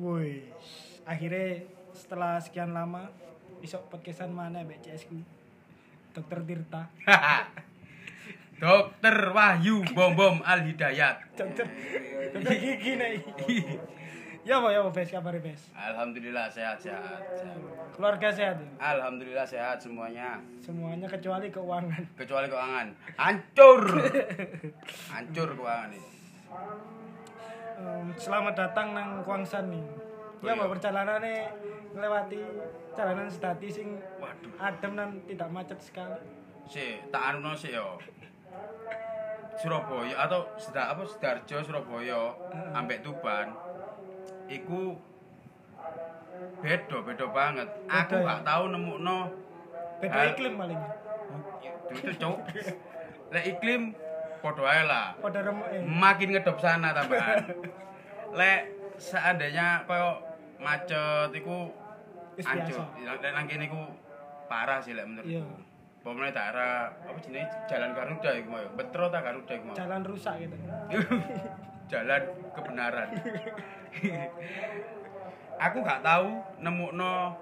Woi, akhirnya setelah sekian lama isok podcastan mana mbak CS ku. Dokter Tirta. Dokter Wahyu Bom Bom Al Hidayat. Dokter Dokter gigi nih. ya apa ya apa Bes kabar Bes? Alhamdulillah sehat sehat. sehat. Keluarga sehat ya? Alhamdulillah sehat semuanya. Semuanya kecuali keuangan. Kecuali keuangan. Hancur. Hancur keuangan ini. Em, selamat datang nang Kuangsan nih. Ya Oh, apa iya. perjalanannya melewati jalanan sedati sing Waduh. adem dan tidak macet sekali. Si, tak anu sih yo. Surabaya atau sedar apa Sidoarjo Surabaya ambek Tuban iku beda beda banget. Aku ya? gak tahu nemu no Beda Hal- iklim paling. itu cowok. Lek iklim podo ae lah. Pada remuk eh. Makin ngedop sana tambahan. Lek seandainya koyo macet iku biasa. Lek nang kene iku parah sih lek menurutku. Iya. Pemene daerah apa jenenge Jalan Garuda iku mau. Betro ta Garuda iku mau. Jalan rusak gitu. Jalan kebenaran. Aku gak tahu nemukno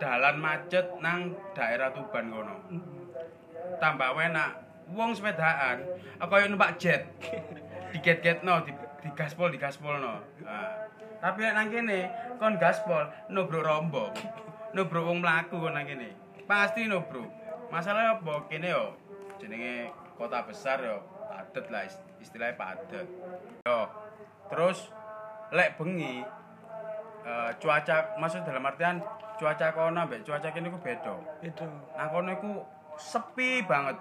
dalan macet nang daerah Tuban kono. Tambah enak. Wong sepedaan, aku kaya numpak jet. Diget-getno, di, di gaspol, di gaspol no. Nah, tapi nek nang kene kon gaspol, nubruk rombong. Nubruk wong mlaku kon nang kene. Pasti nubruk. Masalahnya apa kene yo jenenge kota besar yo padet lah ist- istilahnya padet. Yo. Terus lek bengi eh, cuaca maksud dalam artian cuaca kono ambek cuaca kene ku beda. Beda. Nang kono iku sepi banget.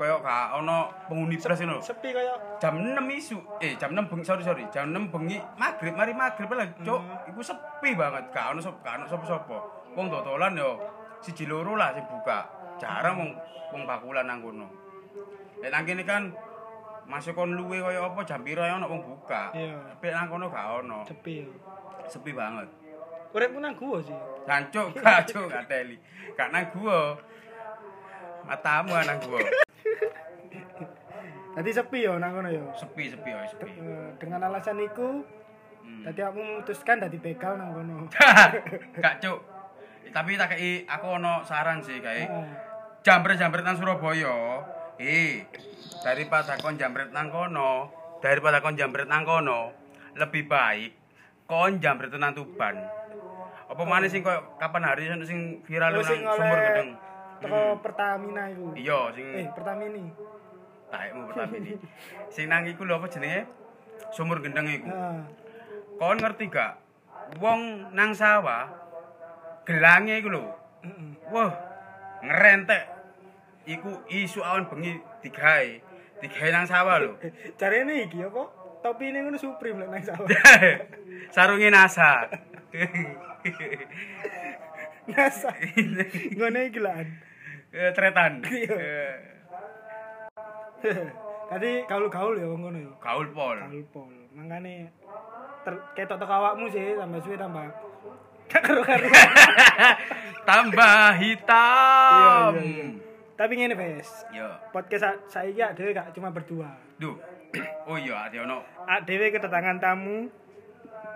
Kayak gak ono penghuni ngono. Sepi kayak Jam 6 isu. Eh, jam 6 bengi, sorry sorry. Jam 6 bengi maghrib, mari maghrib lah, Cuk. Iku sepi banget. Gak ono sop, gak ono sapa-sapa. Wong dodolan yo siji loro lah sing buka. Jarang wong wong bakulan nang kono. Lek nang kene kan masuk kon luwe kaya apa jam piro ae ono wong buka. Iya. Tapi nang kono gak ono. sepi. Sepi banget. Uripku nang gua sih. Jancuk gak cuk gak teli. Gak nang gua. Matamu nang gua. Tadi sepi yo nang kono yo. Sepi sepi oi sepi. Eh, Dengan alasan iku Hmm. aku memutuskan dadi begal nang kono. Gak cuk. Tapi tak kei aku ono saran sih Heeh. jambret-jambret nang Surabaya. Eh, daripada kon jambret nang kono, daripada kon jambret nang kono, lebih baik kon jambret nang Tuban. Apa mana sing koyo kapan hari sing viral nang sumur gedeng. Teko Pertamina iku. Iya, sing Eh, Pertamini. Taekmu pertama ini. Sing nang iku lho apa jenenge? Sumur gendeng iku. Kon ngerti gak? Wong nang sawah gelange iku lho. Wah, ngerentek. Iku isu awan bengi digawe. Digawe nang sawah lho. Carane iki apa? Topi ini ngono Supreme lek nang sawah. Sarunge NASA. Nasa. Ngono iki lan. Eh, Tretan. Iya. Tadi gaul-gaul ya wong ngono ya. Gaul pol. Gaul pol. Mangane ter ketok teko awakmu sih tambah suwe tambah gak karo-karo. Tambah hitam. Iya, iya, iya. Tapi ngene, Bes. Yo. Podcast sa saiki ak dhewe gak cuma berdua. Duh. Oh iya, ade ono. Dhewe kedatangan tamu.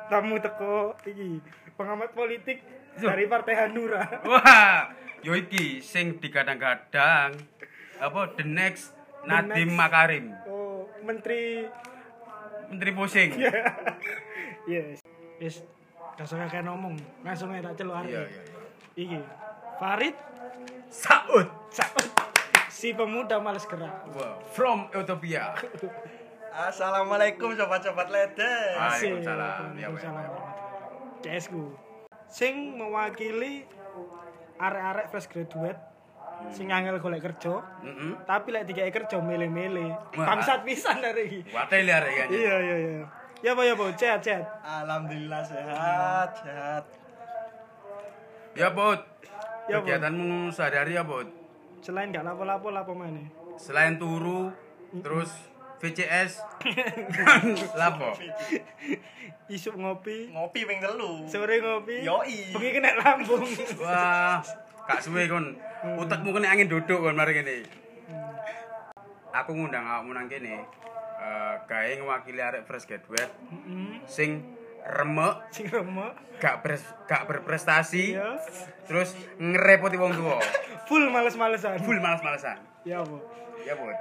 Tamu teko iki pengamat politik Yo. dari Partai Hanura. Wah, yo iki sing digadang-gadang apa the next Nadiem. Makarim, Oh, menteri Menteri pusing. yes. Yes. Gak usah kayak ngomong, langsung aja tak celuk Iya, iya, iya. Iki. Farid Saud. Saud. si pemuda malas gerak. Wow, from Utopia. Assalamualaikum sobat-sobat lede. Asik. Waalaikumsalam. Ya, Waalaikumsalam Pak. warahmatullahi CS ku. Sing mewakili arek-arek fresh graduate sing angel golek kerja, Heeh. tapi lek dikai kerja mele-mele. Bangsat pisan dari iki. Wate liar ya. Iya iya iya. Ya apa ya apa sehat sehat. Alhamdulillah sehat, sehat. Ya, Bud. Ya. Kegiatanmu sehari-hari ya, Bud? Selain gak lapo-lapo lapo mana? Selain turu, terus VCS, lapo? Isuk ngopi, Ngopi ping telu. sore ngopi. Yoi. Bengi kena lambung. Wah, kak suwe kon. Utekmu kena angin duduk kon mari kene. Aku ngundang awakmu nang kene. Eh, gawe ngewakili arek fresh graduate sing remek, Sing remek. gak ber- gak berprestasi, Iya. terus ngerepoti wong tua. Full males-malesan. Full males-malesan. Ya apa? Ya, Bud.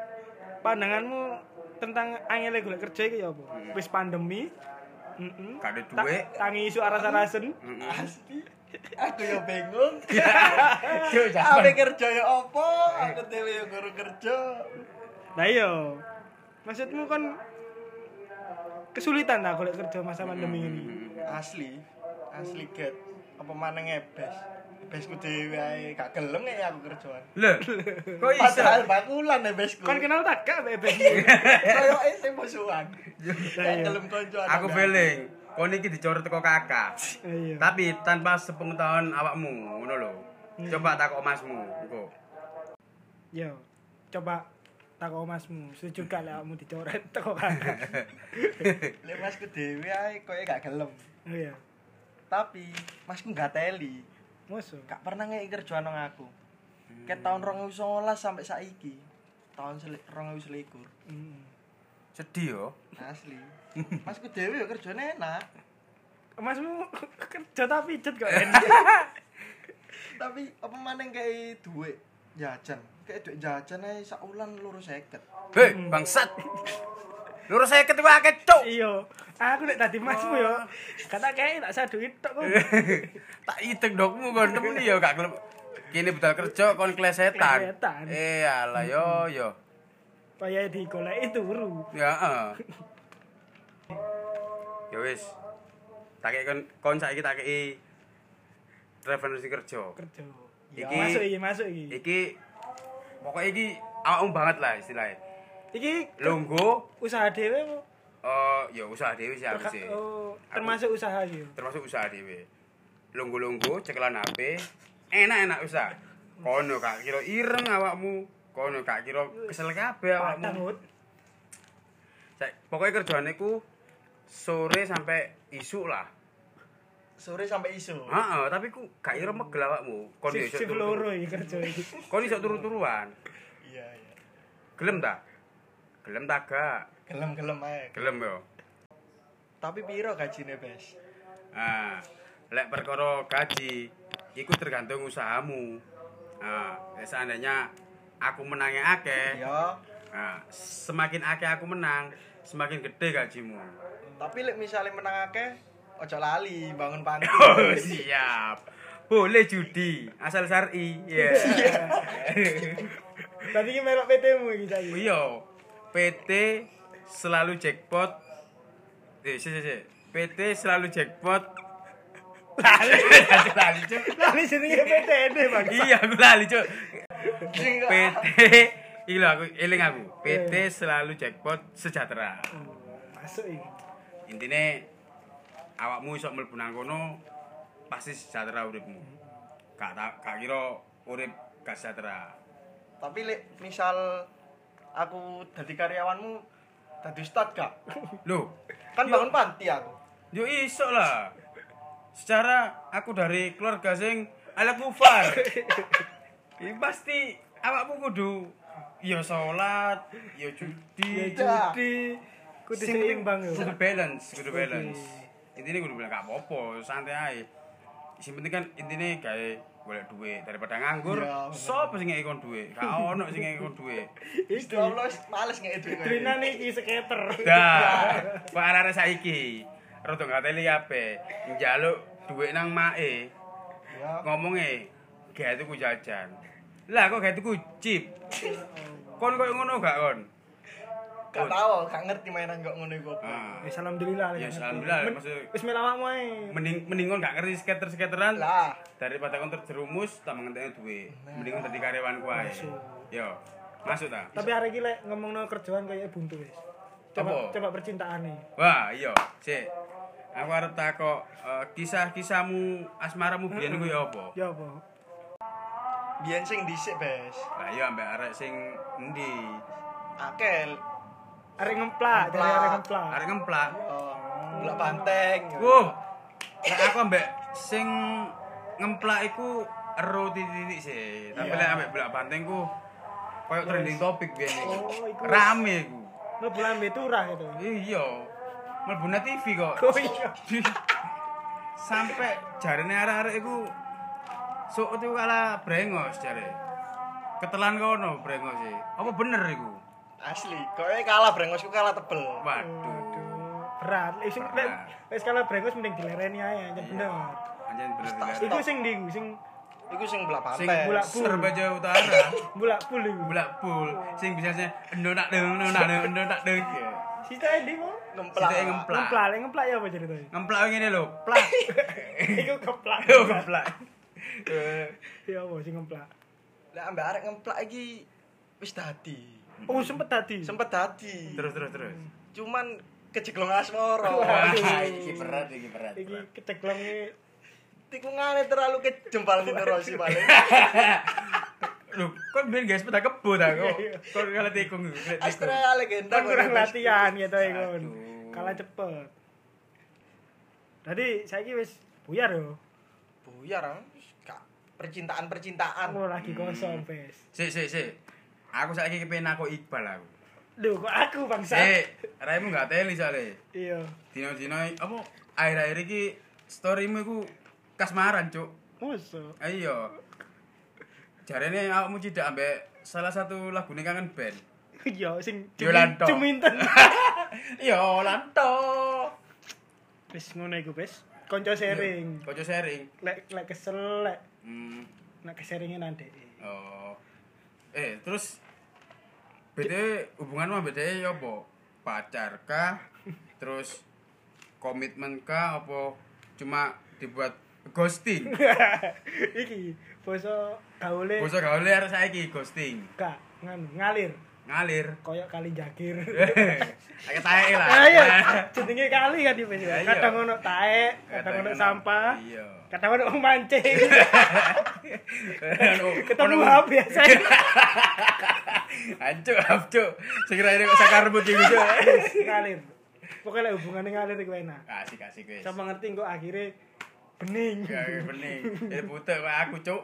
Pandanganmu tentang angel golek kerja iki ya apa? Wis pandemi. Heeh. Gak ada duit. Tangi isu aras-arasen. Heeh. Asli. Aku ya bingung. Apa jaman. kerja ya apa? Aku dhewe ya guru kerja. Nah iya. Maksudmu kan kesulitan lah golek kerja masa pandemi ini. Asli. Asli get. Apa maneng ebes. Ebesku dhewe ae gak gelem ya aku kerjaan. Lho, kok iso? Padahal bakulan ebesku. Kan kenal tak gak bebe. Kayak sing musuhan. Gak iya. gelem konco. Aku feeling kon iki dicoret teko kakak. Iya. Tapi tanpa sepengetahuan awakmu, ngono lho. Coba takok masmu, engko. Yo, coba takok masmu, setuju gak lek kamu dicoret teko kakak. Lek masku dhewe ae koyo gak gelem. Oh iya. Tapi masku gak teli. Musuh. Gak pernah ngeki kerjaan nang aku. Ket tahun 2019 sampai saiki. Tahun seli- 2021. Mm. Sedih yo. Asli. Masku dhewe ya kerjane enak. Masmu kerja tapi pijet kok enak. Tapi apa maneng kayak duit jajan. Kayak duit jajan ae sak wulan loro 50. Hei, bangsat. Lurus saya ketua akeh, cuk. Iya. Aku nek tadi masmu yo. Kata kayak tak sadu itu kok. tak itek dokmu kon temen yo gak gelem. Kini budal kerja kon klesetan. Klesetan. Eh alah yo yo. Kaya digoleki turu. Ya heeh. Ya wis. Tak kon kon saiki tak kei referensi kerja. Kerja. Iki- masuk iki, masuk iki. Iki pokoknya iki awakmu banget lah istilahnya. Iki Lungguh usaha dhewe apa? eh ya usaha dhewe sih harus sih. Oh, termasuk usaha iki. termasuk usaha dhewe. Lungguh-lungguh cekelan HP, enak-enak usaha. Kono gak kira ireng awakmu, kono gak kira kesel kabeh awakmu. Pokoknya kerjaane ku sore sampai isuk lah. Sore sampai isu. Heeh, tapi ku gak kira megel awakmu. Kon iso turu. loro iki kerja iki. Kon iso turu-turuan. Iya, iya. Gelem ta? Gelem ta gak? Gelem-gelem ae. Gelem yo. Tapi piro gajine, Bes? Nah, lek perkara gaji iku tergantung usahamu. Nah, lek seandainya aku menangnya akeh, Iya. nah, semakin akeh aku menang, semakin gede gajimu. Tapi lek misalnya menang akeh, ojo lali bangun panti. Oh, siap. Boleh judi, asal syar'i. Ya. Tadi iki melok PT-mu iki saiki. Iya. PT selalu jackpot. Eh, si, si, si. PT selalu jackpot. Lali, lali, Cuk. Lali jenenge PT ini, Bang. Iya, aku lali, Cuk. PT lho aku eling aku. PT selalu jackpot sejahtera. Masuk iki. Intine awakmu iso mlebu nang kono pasti sejahtera uripmu. Gak gak kira urip gak sejahtera. Tapi lek misal aku dadi karyawanmu dadi ustad gak? Loh, Kan bangun panti aku. yo iso lah. Secara aku dari keluarga sing ala kufar. Ini pasti awakmu kudu ya salat, ya judi, Ya judi. Kudu seimbang yo. Kudu balance, kudu balance. Intine kudu bilang gak apa-apa, santai ae. Sing penting kan intine gawe golek duit daripada nganggur. Iya. Sopo sing ngeki kon duit? Gak ono sing ngeki kon duit. Gusti Allah males duit. kowe. Drinan iki skater. Dah, kok arek saiki rada ngateli kabeh. Njaluk duit nang mae, Ya. ngomonge gawe tuku jajan. Lah kok gawe tuku chip. Kon koyo ngono gak kon? Gak tau, gak ngerti mainan kok ngono iku. apa. Ah. Wis alhamdulillah. Ya, alhamdulillah, maksud- Wis melawakmu ae. Mending mending kon gak ngerti skater-skateran. Lah, daripada kon terjerumus tak mengentekno duit mending kon dadi karyawanku ae yo masuk ta Tapi hari iki lek ngomongno kerjaan kayak buntu wis. Coba Apa? coba percintaan nih. wah iya sik aku arep takok eh, kisah-kisahmu asmaramu biyen ku ya apa Ya apa? Biyen sing dhisik, Bes. lah iya ambek arek sing endi Akel. Arek ngemplak, dari Ngemplak. arek ngemplak. arek ngemplak Oh, Blok banteng. Wuh. Lah aku ambek sing ngemplak iku ero titik-titik sih. Tapi lek ambek belak banteng ku koyo trending topik biyen iku. Oh, iku. Rame iku. Mlebu lambe turah itu. Iya. Mlebu TV kok. Oh iya. Sampai jarene arek-arek iku sok itu kalah brengos jare. Ketelan kono brengos sih. Apa bener iku? Asli, koknya kalah brengosku kalah tebel. Waduh. Aduh, berat. Wis wis kalau brengos mending dilereni ae, anjen bener. Anjen bener. Iku sing ndi, sing Iku sing Sing pantai. bulak- Surabaya Utara. bulak pul iku. Bulak pul sing bisa sing endo nak deng endo nak deng endo nak deng. Sita ndi mo? Ngemplak. Sithik ngemplak. Ngemplak, ngemplak ya apa ceritanya? Ngemplak ngene lho, plak. Iku keplak. Yo ngemplak. Eh, Ya apa sing ngemplak? Lah ambek arek ngemplak iki wis dadi. Oh, sempet tadi. Sempet dadi. Terus terus terus. Cuman kejeglong asmara. Waduh. Wah, iki berat iki berat. Iki keceklonge Tikungane terlalu kejempal Nino Rossi paling. Lho, kok ben guys sepeda kebo ta kok. Kok kala tikung. Astrea legenda. kan kurang latihan gitu iku. Aduh. Kalah cepet. Tadi saiki wis buyar yo. Buyar ah. Percintaan-percintaan. Oh, lagi kosong, Pes. Sik sik sik. Aku saiki kepen aku Iqbal aku. Duh, kok aku bangsa. Sik, raimu gak teli soalnya. Iya. Dino-dino apa akhir-akhir iki storymu iku kasmaran, Cuk. Musuh. Ayo. Jarene awakmu cidak ambek salah satu lagune kangen band. Iya, sing cuminten. Yo, lanto. Wis ngono iku, Pes. Konco sharing. Kocok sharing. Lek lek kesel lek Hmm. nek keseringin nanti. Oh. Eh, terus BTW hubunganmu sama BTW ya apa? Pacar kah? Terus komitmen kah apa cuma dibuat ghosting? Iki basa gaule Bosok gaule arek saiki ghosting. nganu ngalir Ngalir. koyok kali jakir. Kayak tae lah. Ayo, jenenge kali kan di Pes. Iya. Kadang ono taek, kadang ono sampah, Iya. kadang ono mancing. Ketemu hap biasa. Hancur, hancur. Segera ini kok sakarmu iki gitu. ngalir. Pokoknya hubungannya ngalir iku enak. Kasih kasih guys. Sama ngerti kok akhirnya bening. Ya bening. Jadi butuh kok aku cuk.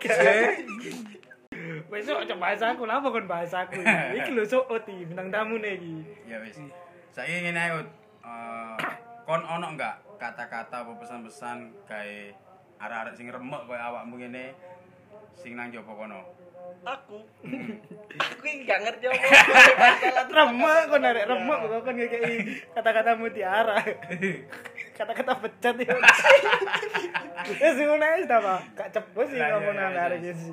Besok aja bahasa aku lah bukan bahasa aku. Iki lho sok oti bintang tamu nih iki. Ya wis. Saiki ngene ae, Ut. Eh, kon ono enggak kata-kata apa pesan-pesan kae arek-arek sing remek koyo awakmu ngene sing nang jopo kono. Aku. Aku iki gak ngerti apa. Remek kok narek remek kok kan ngekei kata-kata mutiara. Kata-kata pecat ya. Ae ta, Pak. Gak cepet sih iya, ngomong iya, nang iya. arek iki.